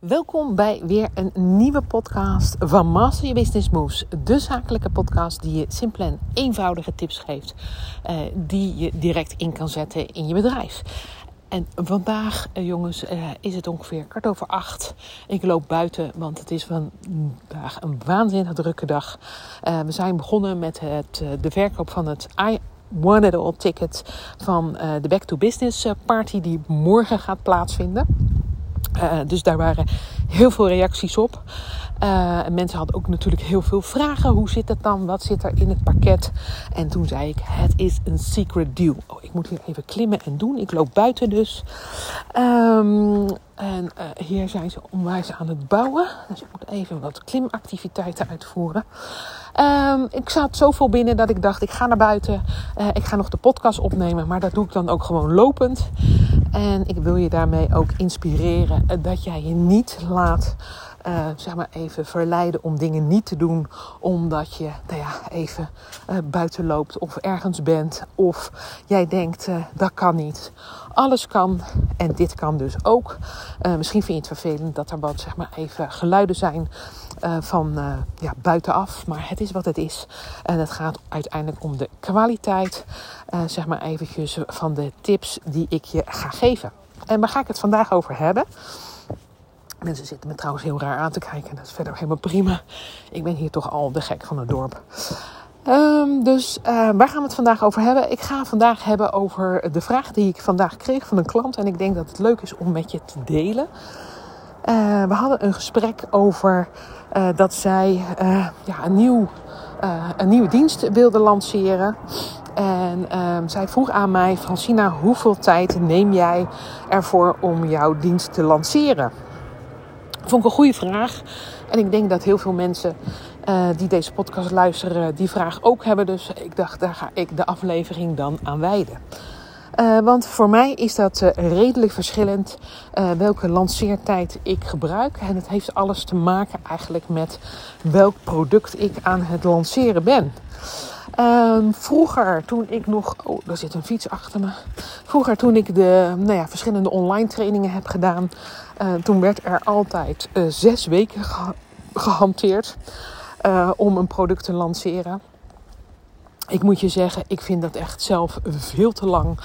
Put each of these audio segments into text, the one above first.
Welkom bij weer een nieuwe podcast van Master Your Business Moves. De zakelijke podcast die je simpele en eenvoudige tips geeft. Uh, die je direct in kan zetten in je bedrijf. En vandaag, uh, jongens, uh, is het ongeveer kwart over acht. Ik loop buiten, want het is vandaag een waanzinnig drukke dag. we zijn begonnen met het, de verkoop van het I One It All ticket van de Back to Business Party die morgen gaat plaatsvinden. Uh, dus daar waren heel veel reacties op. Uh, mensen hadden ook natuurlijk heel veel vragen. Hoe zit het dan? Wat zit er in het pakket? En toen zei ik: Het is een secret deal. Oh, ik moet hier even klimmen en doen. Ik loop buiten dus. Um, en uh, hier zijn ze onwijs aan het bouwen. Dus ik moet even wat klimactiviteiten uitvoeren. Um, ik zat zoveel binnen dat ik dacht: ik ga naar buiten. Ik ga nog de podcast opnemen. Maar dat doe ik dan ook gewoon lopend. En ik wil je daarmee ook inspireren dat jij je niet laat uh, zeg maar even verleiden om dingen niet te doen omdat je nou ja, even uh, buiten loopt of ergens bent of jij denkt dat kan niet. Alles kan en dit kan dus ook. misschien vind je het vervelend dat er wat zeg maar even geluiden zijn van ja, buitenaf, maar het is wat het is. En het gaat uiteindelijk om de kwaliteit, zeg maar eventjes van de tips die ik je ga geven. En waar ga ik het vandaag over hebben? Mensen zitten me trouwens heel raar aan te kijken. Dat is verder helemaal prima. Ik ben hier toch al de gek van het dorp. Um, dus uh, waar gaan we het vandaag over hebben? Ik ga vandaag hebben over de vraag die ik vandaag kreeg van een klant. En ik denk dat het leuk is om met je te delen. Uh, we hadden een gesprek over uh, dat zij ja, een, nieuw, een nieuwe dienst wilde lanceren. En um, zij vroeg aan mij, Francina, hoeveel tijd neem jij ervoor om jouw dienst te lanceren? Vond ik een goede vraag. En ik denk dat heel veel mensen die deze podcast luisteren die vraag ook hebben. Dus ik dacht, daar ga ik de aflevering dan aan wijden. Uh, want voor mij is dat uh, redelijk verschillend welke lanceertijd ik gebruik. En het heeft alles te maken eigenlijk met welk product ik aan het lanceren ben. Um, vroeger, toen ik nog. Oh, daar zit een fiets achter me. Vroeger, toen ik de nou ja, verschillende online trainingen heb gedaan. Toen werd er altijd zes weken ge gehanteerd om een product te lanceren. Ik moet je zeggen, ik vind dat echt zelf veel te lang.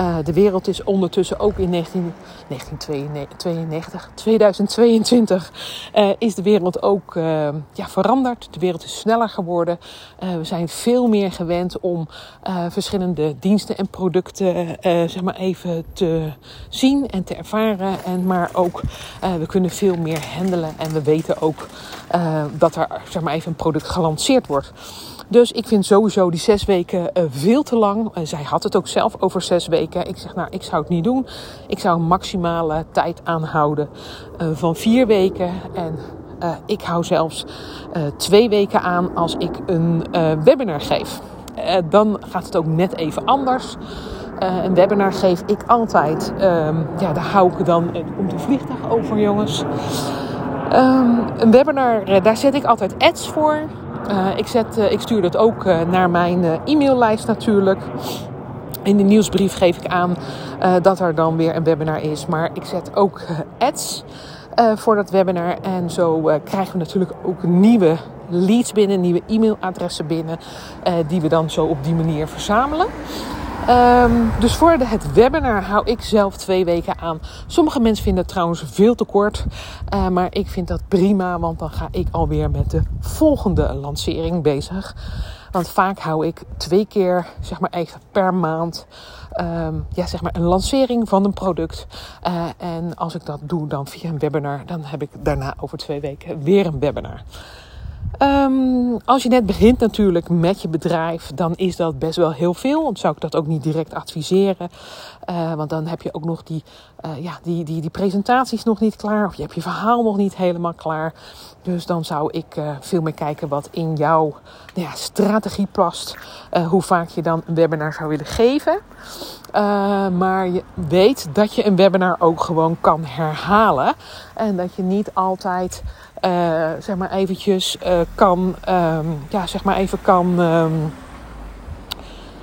Uh, de wereld is ondertussen ook in 19, 1992, 2022 uh, is de wereld ook uh, ja, veranderd. De wereld is sneller geworden. we zijn veel meer gewend om verschillende diensten en producten zeg maar even te zien en te ervaren. En, maar ook we kunnen veel meer handelen en we weten ook dat er zeg maar even een product gelanceerd wordt. Dus ik vind sowieso die zes weken uh, veel te lang. Uh, zij had het ook zelf over zes weken. Ik zeg, nou, ik zou het niet doen. Ik zou een maximale tijd aanhouden uh, van vier weken. En ik hou zelfs twee weken aan als ik een webinar geef. dan gaat het ook net even anders. een webinar geef ik altijd. Um, ja, daar hou ik dan. komt de vliegtuig over, jongens. Um, een webinar, daar zet ik altijd ads voor. Uh, ik, zet, uh, ik stuur dat ook uh, naar mijn e-maillijst natuurlijk. In de nieuwsbrief geef ik aan dat er dan weer een webinar is. Maar ik zet ook ads voor dat webinar. En zo krijgen we natuurlijk ook nieuwe leads binnen, nieuwe e-mailadressen binnen. die we dan zo op die manier verzamelen. Um, dus voor het webinar hou ik zelf twee weken aan. Sommige mensen vinden het trouwens veel te kort. Uh, maar ik vind dat prima, want dan ga ik alweer met de volgende lancering bezig. Want vaak hou ik twee keer, zeg maar even per maand, um, ja, zeg maar een lancering van een product. Uh, en als ik dat doe dan via een webinar, dan heb ik daarna over twee weken weer een webinar. Um, als je net begint natuurlijk met je bedrijf, dan is dat best wel heel veel. Dan zou ik dat ook niet direct adviseren. Uh, want dan heb je ook nog die, uh, ja, die, die, die presentaties nog niet klaar. Of je hebt je verhaal nog niet helemaal klaar. Dus dan zou ik uh, veel meer kijken wat in jouw nou ja, strategie past. hoe vaak je dan een webinar zou willen geven. maar je weet dat je een webinar ook gewoon kan herhalen. En dat je niet altijd uh, zeg maar eventjes uh, kan, um, ja, zeg maar even kan, um,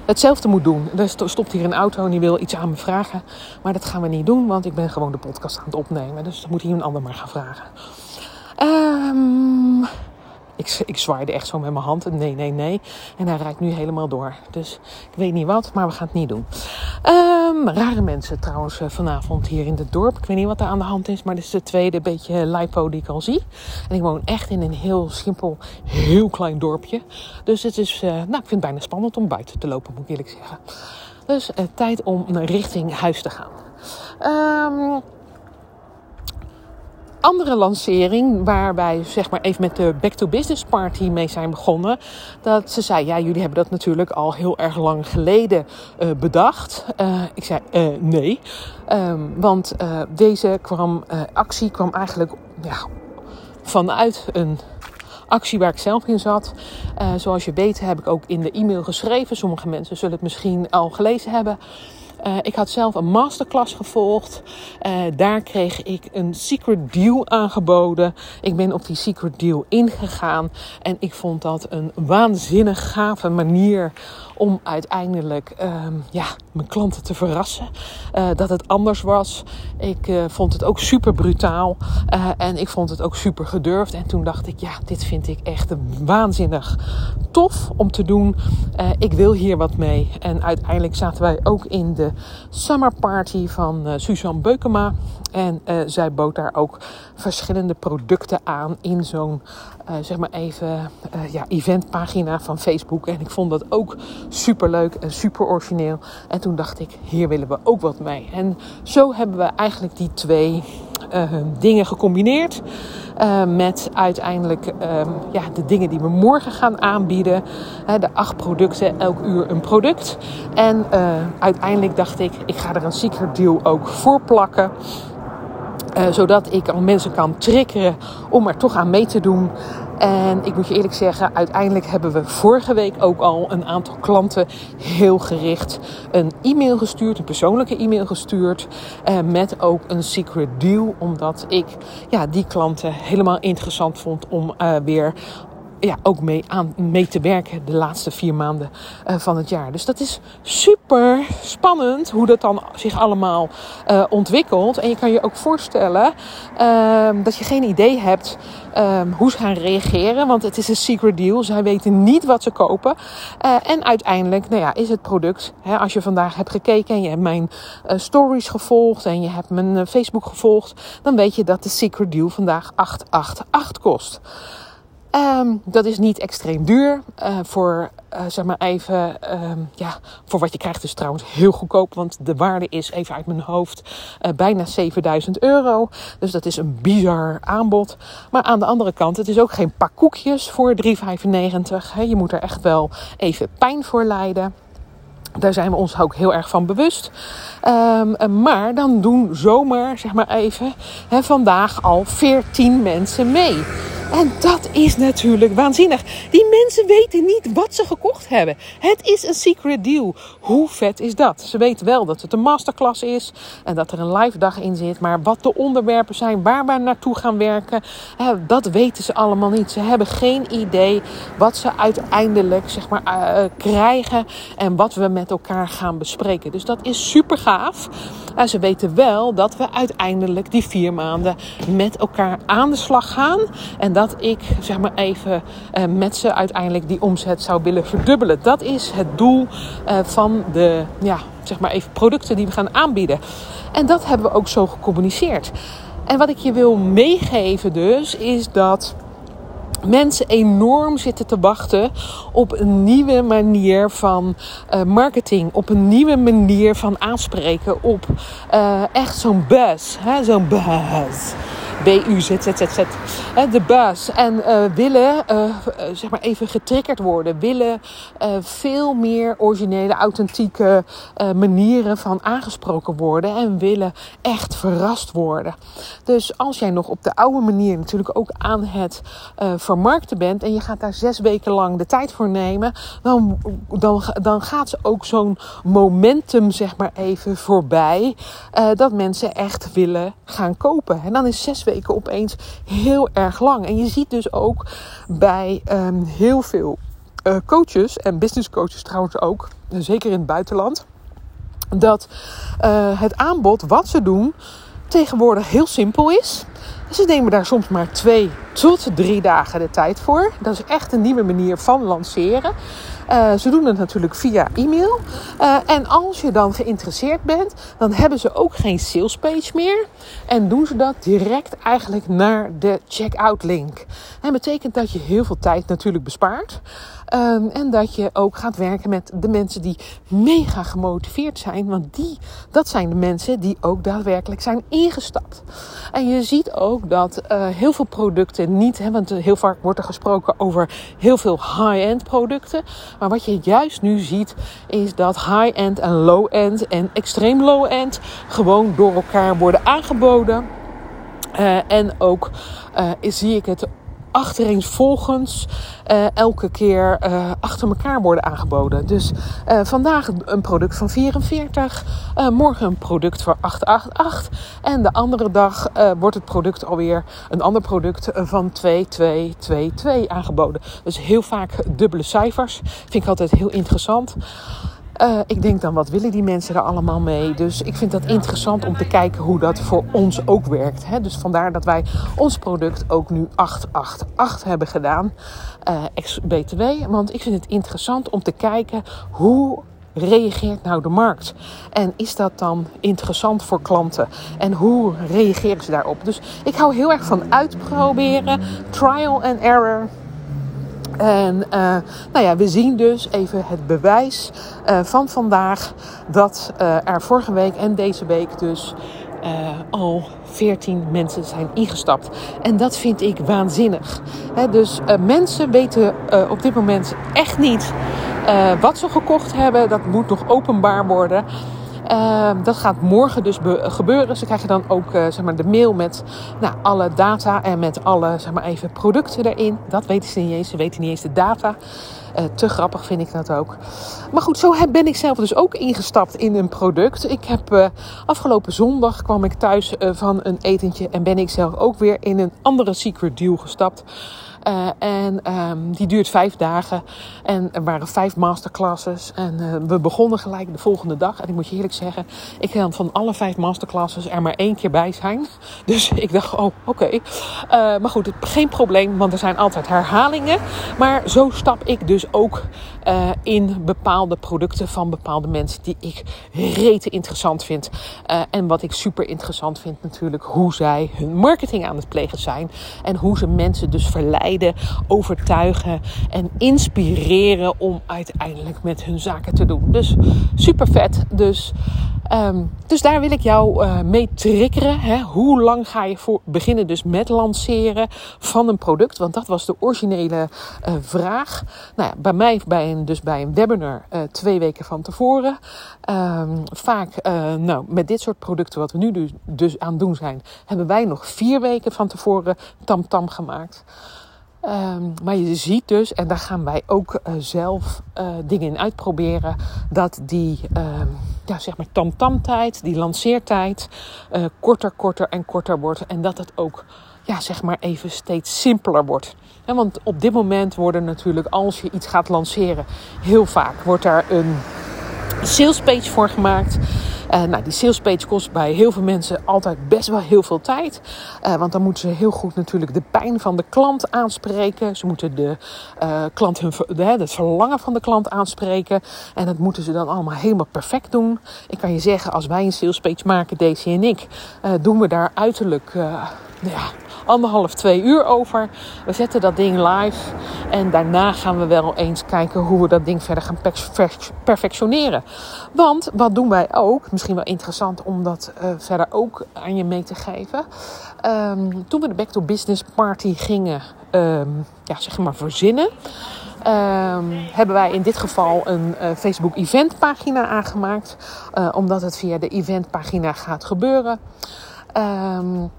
hetzelfde moet doen. Er stopt hier een auto en die wil iets aan me vragen. Maar dat gaan we niet doen, want ik ben gewoon de podcast aan het opnemen. Dus dan moet hier een ander maar gaan vragen. Um, ik, ik zwaaide echt zo met mijn hand. Nee, nee, nee. En hij rijdt nu helemaal door. Dus ik weet niet wat, maar we gaan het niet doen. Um, rare mensen trouwens eh, vanavond hier in het dorp. Ik weet niet wat er aan de hand is, maar dit is de tweede beetje lipo die ik al zie. En ik woon echt in een heel simpel, heel klein dorpje. Dus het is, uh, nou, ik vind het bijna spannend om buiten te lopen, moet ik eerlijk zeggen. Dus tijd om richting huis te gaan. Um, andere lancering, waarbij zeg maar even met de Back to Business Party mee zijn begonnen. Dat ze zei, ja, jullie hebben dat natuurlijk al heel erg lang geleden uh, bedacht. Uh, ik zei, uh, nee. Um, want deze kwam, actie kwam eigenlijk ja, vanuit een actie waar ik zelf in zat. zoals je weet heb ik ook in de e-mail geschreven. Sommige mensen zullen het misschien al gelezen hebben. Uh, ik had zelf een masterclass gevolgd. Uh, daar kreeg ik een secret deal aangeboden. Ik ben op die secret deal ingegaan. En ik vond dat een waanzinnig gave manier om uiteindelijk uh, ja, mijn klanten te verrassen. Uh, dat het anders was. Ik uh, vond het ook super brutaal. Uh, en ik vond het ook super gedurfd. En toen dacht ik, ja, dit vind ik echt waanzinnig tof om te doen. ik wil hier wat mee. En uiteindelijk zaten wij ook in de summer party van Suzanne Beukema. En zij bood daar ook verschillende producten aan in zo'n, zeg maar even, ja, eventpagina van Facebook. En ik vond dat ook super leuk en super origineel. En toen dacht ik, hier willen we ook wat mee. En zo hebben we eigenlijk die twee uh, dingen gecombineerd. Met uiteindelijk uh, ja, de dingen die we morgen gaan aanbieden. de acht producten, elk uur een product. En eh, uiteindelijk dacht ik, ik ga er een secret deal ook voor plakken. Uh, zodat ik al mensen kan triggeren om er toch aan mee te doen. En ik moet je eerlijk zeggen, uiteindelijk hebben we vorige week ook al een aantal klanten heel gericht een e-mail gestuurd, een persoonlijke e-mail gestuurd. Uh, met ook een secret deal, omdat ik ja, die klanten helemaal interessant vond om uh, weer ja, ook mee, aan, mee te werken de laatste vier maanden uh, van het jaar. Dus dat is super spannend hoe dat dan zich allemaal uh, ontwikkelt. En je kan je ook voorstellen uh, dat je geen idee hebt ehm, hoe ze gaan reageren. Want het is een secret deal. Zij weten niet wat ze kopen. Uh, en uiteindelijk nou ja, is het product. Hè, als je vandaag hebt gekeken en je hebt mijn stories gevolgd en je hebt mijn Facebook gevolgd. Dan weet je dat de secret deal vandaag 888 kost. Um, dat is niet extreem duur. Uh, voor, uh, zeg maar even, um, ja, voor wat je krijgt is trouwens heel goedkoop. Want de waarde is, even uit mijn hoofd, uh, bijna 7000 euro. Dus dat is een bizar aanbod. Maar aan de andere kant, het is ook geen pak koekjes voor 3,95. Je moet er echt wel even pijn voor lijden. Daar zijn we ons ook heel erg van bewust. Um, maar dan doen zomaar, zeg maar even, vandaag al 14 mensen mee. En dat is natuurlijk waanzinnig. Die mensen weten niet wat ze gekocht hebben. Het is een secret deal. Hoe vet is dat? Ze weten wel dat het een masterclass is en dat er een live dag in zit. Maar wat de onderwerpen zijn, waar we naartoe gaan werken, dat weten ze allemaal niet. Ze hebben geen idee wat ze uiteindelijk zeg maar, uh, krijgen en wat we met elkaar gaan bespreken. Dus dat is super gaaf. En ze weten wel dat we uiteindelijk die vier maanden met elkaar aan de slag gaan. En dat ik zeg maar even uh, met ze uiteindelijk die omzet zou willen verdubbelen. Dat is het doel uh, van de ja, zeg maar even producten die we gaan aanbieden. En dat hebben we ook zo gecommuniceerd. En wat ik je wil meegeven dus is dat mensen enorm zitten te wachten op een nieuwe manier van uh, marketing, op een nieuwe manier van aanspreken, op uh, echt zo'n buzz, zo'n buzz. B-U-Z-Z-Z-Z. De buzz. En uh, willen, uh, zeg maar even getriggerd worden. Willen veel meer originele, authentieke manieren van aangesproken worden. En willen echt verrast worden. Dus als jij nog op de oude manier natuurlijk ook aan het vermarkten bent. En je gaat daar zes weken lang de tijd voor nemen. Dan, dan, dan gaat ze ook zo'n momentum zeg maar even voorbij. dat mensen echt willen gaan kopen. En dan is zes weken opeens heel erg lang. En je ziet dus ook bij um, heel veel uh, coaches en business coaches trouwens ook, zeker in het buitenland, dat uh, het aanbod wat ze doen tegenwoordig heel simpel is. Ze nemen daar soms maar twee tot drie dagen de tijd voor. Dat is echt een nieuwe manier van lanceren. Uh, ze doen het natuurlijk via e-mail. Uh, en als je dan geïnteresseerd bent, dan hebben ze ook geen salespage meer. En doen ze dat direct eigenlijk naar de checkout link. En betekent dat je heel veel tijd natuurlijk bespaart. Um, en dat je ook gaat werken met de mensen die mega gemotiveerd zijn. Want die, dat zijn de mensen die ook daadwerkelijk zijn ingestapt. En je ziet ook dat uh, heel veel producten niet, hè, want heel vaak wordt er gesproken over heel veel high-end producten. Maar wat je juist nu ziet, is dat high-end en low-end en extreem low-end gewoon door elkaar worden aangeboden. Uh, en ook uh, zie ik het achtereenvolgens uh, elke keer uh, achter elkaar worden aangeboden. Dus uh, vandaag een product van 44, morgen een product voor 888 en de andere dag wordt het product alweer een ander product van 2222 aangeboden. Dus heel vaak dubbele cijfers. Vind ik altijd heel interessant. Uh, ik denk dan, wat willen die mensen er allemaal mee? Dus ik vind dat interessant om te kijken hoe dat voor ons ook werkt. Hè? Dus vandaar dat wij ons product ook nu 888 hebben gedaan. Uh, ex-BTW. Want ik vind het interessant om te kijken hoe reageert nou de markt? En is dat dan interessant voor klanten? En hoe reageren ze daarop? Dus ik hou heel erg van uitproberen, trial and error. En uh, nou ja, we zien dus even het bewijs uh, van vandaag dat uh, er vorige week en deze week dus al 14 mensen zijn ingestapt. En dat vind ik waanzinnig. Dus mensen weten op dit moment echt niet wat ze gekocht hebben. Dat moet nog openbaar worden. Uh, dat gaat morgen dus gebeuren. Ze krijgen dan ook uh, zeg maar, de mail met nou, alle data en met alle zeg maar, even producten erin. Dat weten ze niet eens. Ze weten niet eens de data. Uh, te grappig vind ik dat ook. Maar goed, zo ben ik zelf dus ook ingestapt in een product. Ik heb afgelopen zondag kwam ik thuis van een etentje en ben ik zelf ook weer in een andere secret deal gestapt. En um, die duurt vijf dagen. En er waren vijf masterclasses. En we begonnen gelijk de volgende dag. En ik moet je eerlijk zeggen, ik kan van alle vijf masterclasses er maar één keer bij zijn. Dus ik dacht, oh, oké. Maar goed, geen probleem, want er zijn altijd herhalingen. Maar zo stap ik dus ook in bepaalde producten van bepaalde mensen die ik rete interessant vind. en wat ik super interessant vind natuurlijk, hoe zij hun marketing aan het plegen zijn. En hoe ze mensen dus verleiden overtuigen en inspireren om uiteindelijk met hun zaken te doen. Dus super vet. Dus, um, dus daar wil ik jou uh, mee triggeren. Hè. Hoe lang ga je voor beginnen dus met lanceren van een product? Want dat was de originele vraag. Nou ja, bij mij bij een, dus bij een webinar uh, twee weken van tevoren. Um, vaak nou, met dit soort producten wat we nu dus, dus aan het doen zijn, hebben wij nog vier weken van tevoren tamtam -tam gemaakt. Um, maar je ziet dus, en daar gaan wij ook uh, zelf dingen in uitproberen, dat die um, ja, zeg maar tamtamtijd, die lanceertijd, korter, korter en korter wordt. En dat het ook ja, zeg maar even steeds simpeler wordt. Want op dit moment worden natuurlijk, als je iets gaat lanceren, heel vaak wordt daar een salespage voor gemaakt. Uh, nou, die salespage kost bij heel veel mensen altijd best wel heel veel tijd. Uh, want dan moeten ze heel goed natuurlijk de pijn van de klant aanspreken. Ze moeten de uh, klant hun, de, het verlangen van de klant aanspreken. En dat moeten ze dan allemaal helemaal perfect doen. Ik kan je zeggen, als wij een salespage maken, Daisy en ik, doen we daar uiterlijk ja, anderhalf, twee uur over. We zetten dat ding live. En daarna gaan we wel eens kijken hoe we dat ding verder gaan perfectioneren. Want wat doen wij ook? Misschien wel interessant om dat uh, verder ook aan je mee te geven. Um, toen we de Back to Business Party gingen, um, ja, zeg maar verzinnen. Um, hebben wij in dit geval een uh, Facebook eventpagina aangemaakt. Uh, omdat het via de eventpagina gaat gebeuren. Um,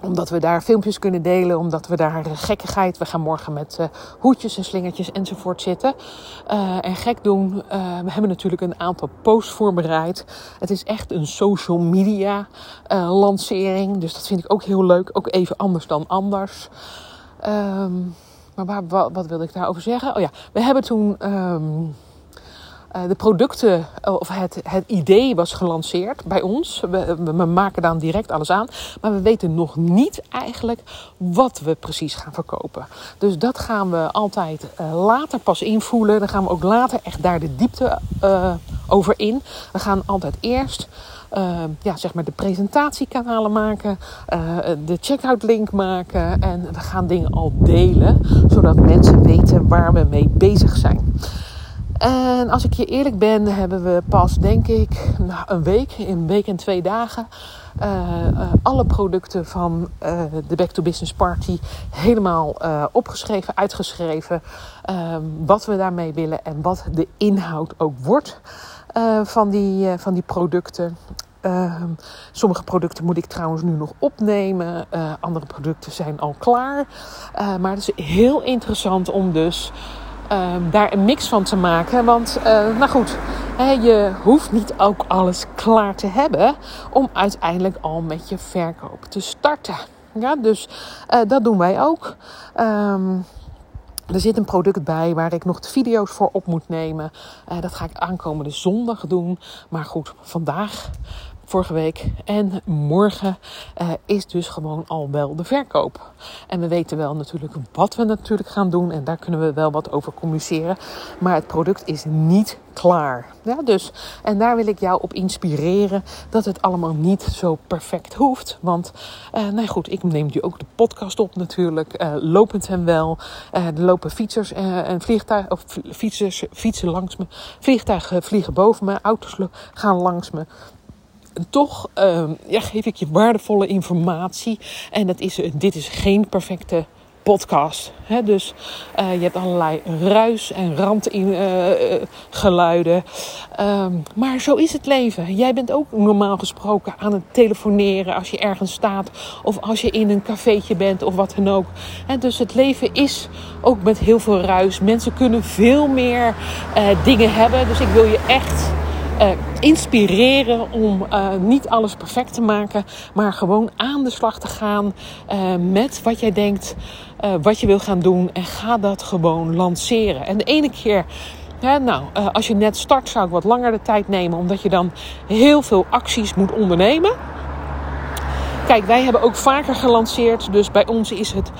omdat we daar filmpjes kunnen delen, omdat we daar gekkigheid. We gaan morgen met uh, hoedjes en slingertjes enzovoort zitten. Uh, en gek doen. Uh, we hebben natuurlijk een aantal posts voorbereid. Het is echt een social media lancering. Dus dat vind ik ook heel leuk. Ook even anders dan anders. Um, maar wat, wat wilde ik daarover zeggen? Oh ja, we hebben toen ehm, eh, de producten, of het, het idee was gelanceerd bij ons. We, we, maken dan direct alles aan. Maar we weten nog niet eigenlijk wat we precies gaan verkopen. Dus dat gaan we altijd uh, later pas invoelen. Dan gaan we ook later echt daar de diepte over in. We gaan altijd eerst ja, zeg maar de presentatiekanalen maken, uh, de checkout link maken en we gaan dingen al delen, zodat mensen weten waar we mee bezig zijn. En als ik je eerlijk ben, hebben we pas, denk ik, een week, een week en twee dagen, uh, uh, alle producten van uh, de Back to Business Party helemaal opgeschreven, uitgeschreven. wat we daarmee willen en wat de inhoud ook wordt. Van, die, van die producten. Uh, sommige producten moet ik trouwens nu nog opnemen. andere producten zijn al klaar. maar het is heel interessant om dus ehm, daar een mix van te maken. Want, nou goed, je hoeft niet ook alles klaar te hebben om uiteindelijk al met je verkoop te starten. Ja, dus dat doen wij ook. Um, er zit een product bij waar ik nog de video's voor op moet nemen. Uh, dat ga ik aankomende zondag doen. Maar goed, vandaag vorige week. En morgen uh, is dus gewoon al wel de verkoop. En we weten wel natuurlijk wat we natuurlijk gaan doen. En daar kunnen we wel wat over communiceren. Maar het product is niet klaar. Ja, dus, en daar wil ik jou op inspireren dat het allemaal niet zo perfect hoeft. Want, uh, nou goed, ik neem nu ook de podcast op natuurlijk. Uh, lopend en wel. Uh, er lopen fietsers en vliegtuigen, of fietsers fietsen langs me. Vliegtuigen vliegen boven me. Auto's gaan langs me toch uh, ja, geef ik je waardevolle informatie. En dat is, dit is geen perfecte podcast. Hè? Dus uh, je hebt allerlei ruis en randgeluiden. Uh, um, maar zo is het leven. Jij bent ook normaal gesproken aan het telefoneren als je ergens staat. Of als je in een cafeetje bent of wat dan ook. Dus het leven is ook met heel veel ruis. Mensen kunnen veel meer dingen hebben. Dus ik wil je echt uh, inspireren om uh, niet alles perfect te maken, maar gewoon aan de slag te gaan uh, met wat jij denkt, wat je wil gaan doen en ga dat gewoon lanceren. En de ene keer. Nou, als je net start zou ik wat langer de tijd nemen, omdat je dan heel veel acties moet ondernemen. Kijk, wij hebben ook vaker gelanceerd. Dus bij ons is het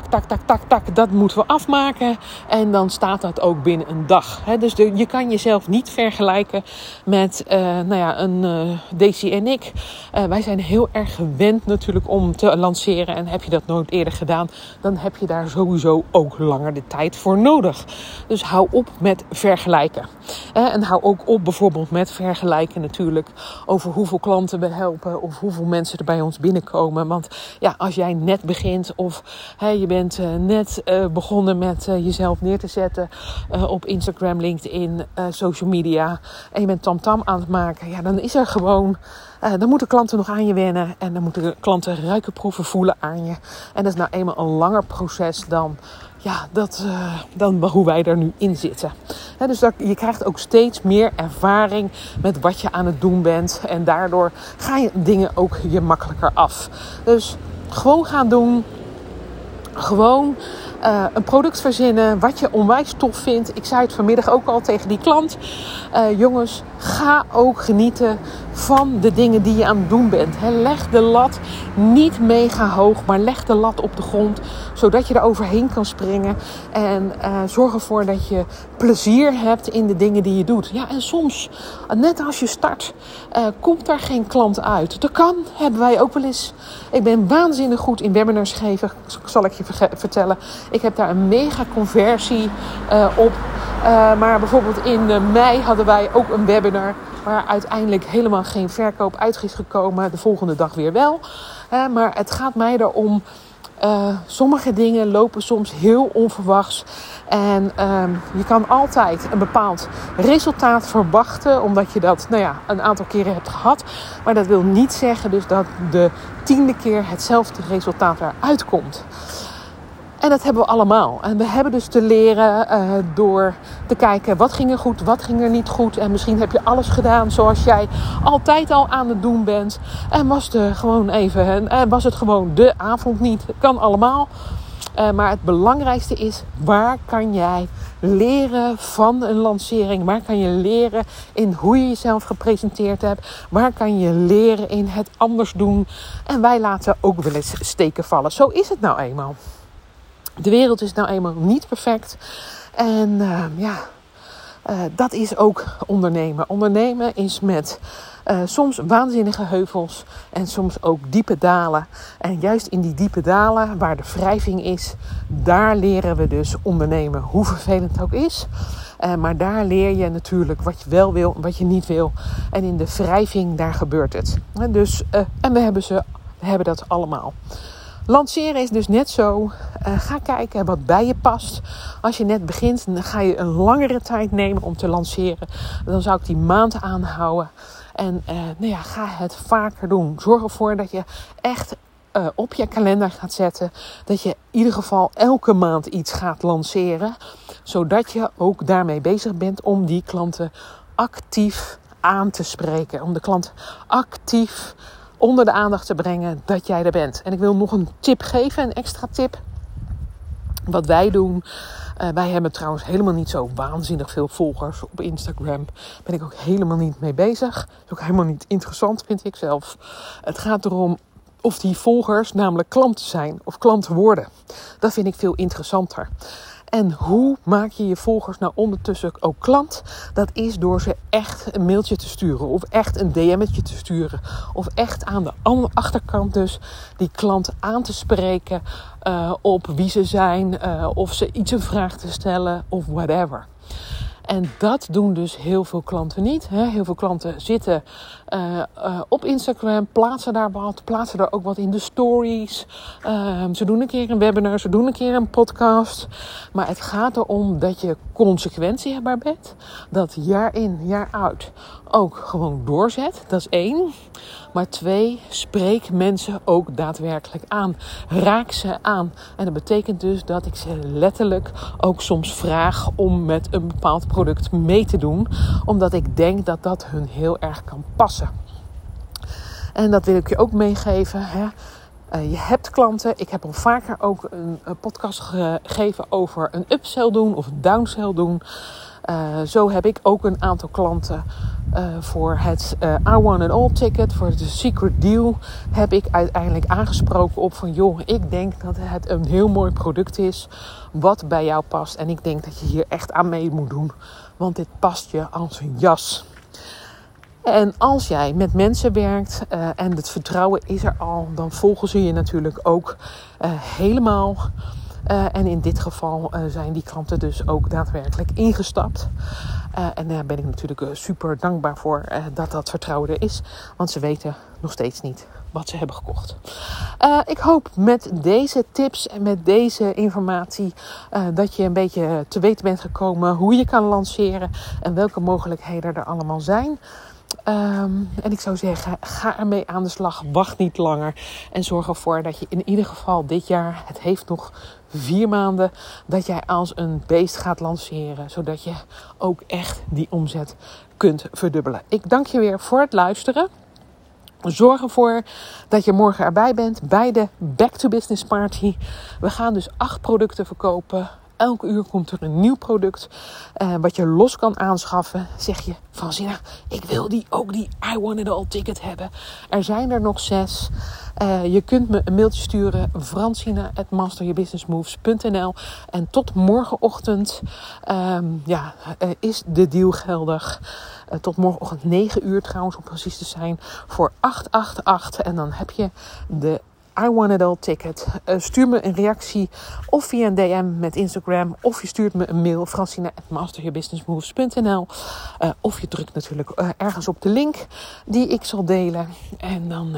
tak, tak, tak, tak, tak. Dat moeten we afmaken. En dan staat dat ook binnen een dag. dus de, je kan jezelf niet vergelijken met uh, nou ja, een uh, Daisy en ik. Uh, wij zijn heel erg gewend natuurlijk om te lanceren. En heb je dat nooit eerder gedaan, dan heb je daar sowieso ook langer de tijd voor nodig. Dus hou op met vergelijken. en hou ook op bijvoorbeeld met vergelijken natuurlijk over hoeveel klanten we helpen of hoeveel mensen er bij ons binnenkomen. Want ja, als jij net begint of hey, je bent uh, net uh, begonnen met uh, jezelf neer te zetten op Instagram, LinkedIn, social media en je bent tamtam -tam aan het maken, ja, dan is er gewoon dan moeten klanten nog aan je wennen en dan moeten klanten ruiken, proeven, voelen aan je. En dat is nou eenmaal een langer proces dan ja, dat, uh, dan hoe wij er nu in zitten. He, dus dat, je krijgt ook steeds meer ervaring met wat je aan het doen bent. En daardoor ga je dingen ook je makkelijker af. Dus gewoon gaan doen. Gewoon uh, een product verzinnen wat je onwijs tof vindt. Ik zei het vanmiddag ook al tegen die klant. Uh, jongens, ga ook genieten van de dingen die je aan het doen bent. Leg de lat niet mega hoog, maar leg de lat op de grond. Zodat je er overheen kan springen. En uh, zorg ervoor dat je plezier hebt in de dingen die je doet. Ja, en soms, net als je start, komt daar geen klant uit. Dat kan, hebben wij ook wel eens. Ik ben waanzinnig goed in webinars geven, zal ik je vertellen. Ik heb daar een mega conversie uh, op. Uh, maar bijvoorbeeld in uh, mei hadden wij ook een webinar waar uiteindelijk helemaal geen verkoop uit is gekomen. De volgende dag weer wel. maar het gaat mij erom. sommige dingen lopen soms heel onverwachts. En je kan altijd een bepaald resultaat verwachten, omdat je dat nou ja, een aantal keren hebt gehad. Maar dat wil niet zeggen dus dat de tiende keer hetzelfde resultaat eruit komt. En dat hebben we allemaal. En we hebben dus te leren uh, door te kijken wat ging er goed, wat ging er niet goed. En misschien heb je alles gedaan zoals jij altijd al aan het doen bent. En was, het gewoon even, en was het gewoon de avond niet. Kan allemaal. Uh, maar het belangrijkste is, waar kan jij leren van een lancering? Waar kan je leren in hoe je jezelf gepresenteerd hebt? Waar kan je leren in het anders doen? En wij laten ook wel eens steken vallen. Zo is het nou eenmaal. De wereld is nou eenmaal niet perfect. En uh, ja, uh, dat is ook ondernemen. Ondernemen is met uh, soms waanzinnige heuvels en soms ook diepe dalen. En juist in die diepe dalen, waar de wrijving is, daar leren we dus ondernemen. Hoe vervelend het ook is. Uh, maar daar leer je natuurlijk wat je wel wil en wat je niet wil. En in de wrijving, daar gebeurt het. En, dus, en we hebben, ze, we hebben dat allemaal. Lanceren is dus net zo. Uh, ga kijken wat bij je past. Als je net begint, dan ga je een langere tijd nemen om te lanceren. Dan zou ik die maand aanhouden. En uh, nou ja, ga het vaker doen. Zorg ervoor dat je echt uh, op je kalender gaat zetten. Dat je in ieder geval elke maand iets gaat lanceren. Zodat je ook daarmee bezig bent om die klanten actief aan te spreken. Om de klant actief onder de aandacht te brengen dat jij er bent. En ik wil nog een tip geven, een extra tip. Wat wij doen. Uh, wij hebben trouwens helemaal niet zo waanzinnig veel volgers op Instagram. Ben ik ook helemaal niet mee bezig. Dat is ook helemaal niet interessant, vind ik zelf. Het gaat erom of die volgers namelijk klanten zijn of klanten worden. Dat vind ik veel interessanter. En hoe maak je je volgers nou ondertussen ook klant? Dat is door ze echt een mailtje te sturen. Of echt een DM'tje te sturen. Of echt aan de achterkant dus die klant aan te spreken uh, op wie ze zijn. Uh, of ze iets een vraag te stellen of whatever. En dat doen dus heel veel klanten niet. Heel veel klanten zitten uh, uh, op Instagram, plaatsen daar wat, plaatsen daar ook wat in de stories. Uh, ze doen een keer een webinar, ze doen een keer een podcast. Maar het gaat erom dat je consequentiebaar bent. Dat jaar in, jaar uit ook gewoon doorzet. Dat is één. Maar twee, spreek mensen ook daadwerkelijk aan. Raak ze aan. En dat betekent dus dat ik ze letterlijk ook soms vraag om met een bepaald product mee te doen. Omdat ik denk dat dat hun heel erg kan passen. En dat wil ik je ook meegeven. Hè. Uh, je hebt klanten. Ik heb al vaker ook een, een podcast gegeven over een upsell doen of een downsell doen. Uh, zo heb ik ook een aantal klanten voor het I Want It All ticket, voor de Secret Deal, heb ik uiteindelijk aangesproken op van joh, ik denk dat het een heel mooi product is wat bij jou past. En ik denk dat je hier echt aan mee moet doen, want dit past je als een jas. En als jij met mensen werkt uh, en het vertrouwen is er al, dan volgen ze je natuurlijk ook helemaal. Uh, en in dit geval zijn die klanten dus ook daadwerkelijk ingestapt. En daar ben ik natuurlijk super dankbaar voor dat dat vertrouwen er is. Want ze weten nog steeds niet wat ze hebben gekocht. ik hoop met deze tips en met deze informatie dat je een beetje te weten bent gekomen hoe je kan lanceren en welke mogelijkheden er allemaal zijn. Um, en ik zou zeggen, ga ermee aan de slag. Wacht niet langer. En zorg ervoor dat je in ieder geval dit jaar, het heeft nog vier maanden, dat jij als een beest gaat lanceren. Zodat je ook echt die omzet kunt verdubbelen. Ik dank je weer voor het luisteren. Zorg ervoor dat je morgen erbij bent bij de Back to Business Party. We gaan dus acht producten verkopen Elke uur komt er een nieuw product uh, wat je los kan aanschaffen. Zeg je, Francina, ik wil die, ook die I Want It All ticket hebben. Er zijn er nog zes. Uh, je kunt me een mailtje sturen, francina.masteryourbusinessmoves.nl En tot morgenochtend um, ja, uh, is de deal geldig. tot morgenochtend 9 uur trouwens, om precies te zijn, voor 888. En dan heb je de I Want It All ticket. Uh, stuur me een reactie of via een DM met Instagram. Of je stuurt me een mail francina.masteryourbusinessmoves.nl uh, Of je drukt natuurlijk uh, ergens op de link die ik zal delen. En dan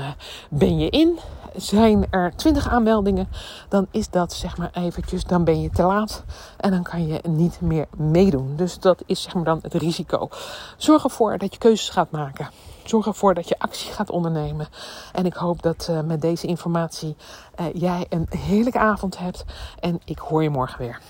ben je in. Zijn er 20 aanmeldingen, dan is dat zeg maar eventjes, dan ben je te laat. En dan kan je niet meer meedoen. Dus dat is zeg maar dan het risico. Zorg ervoor dat je keuzes gaat maken. Zorg ervoor dat je actie gaat ondernemen. En ik hoop dat uh, met deze informatie uh, jij een heerlijke avond hebt. En ik hoor je morgen weer.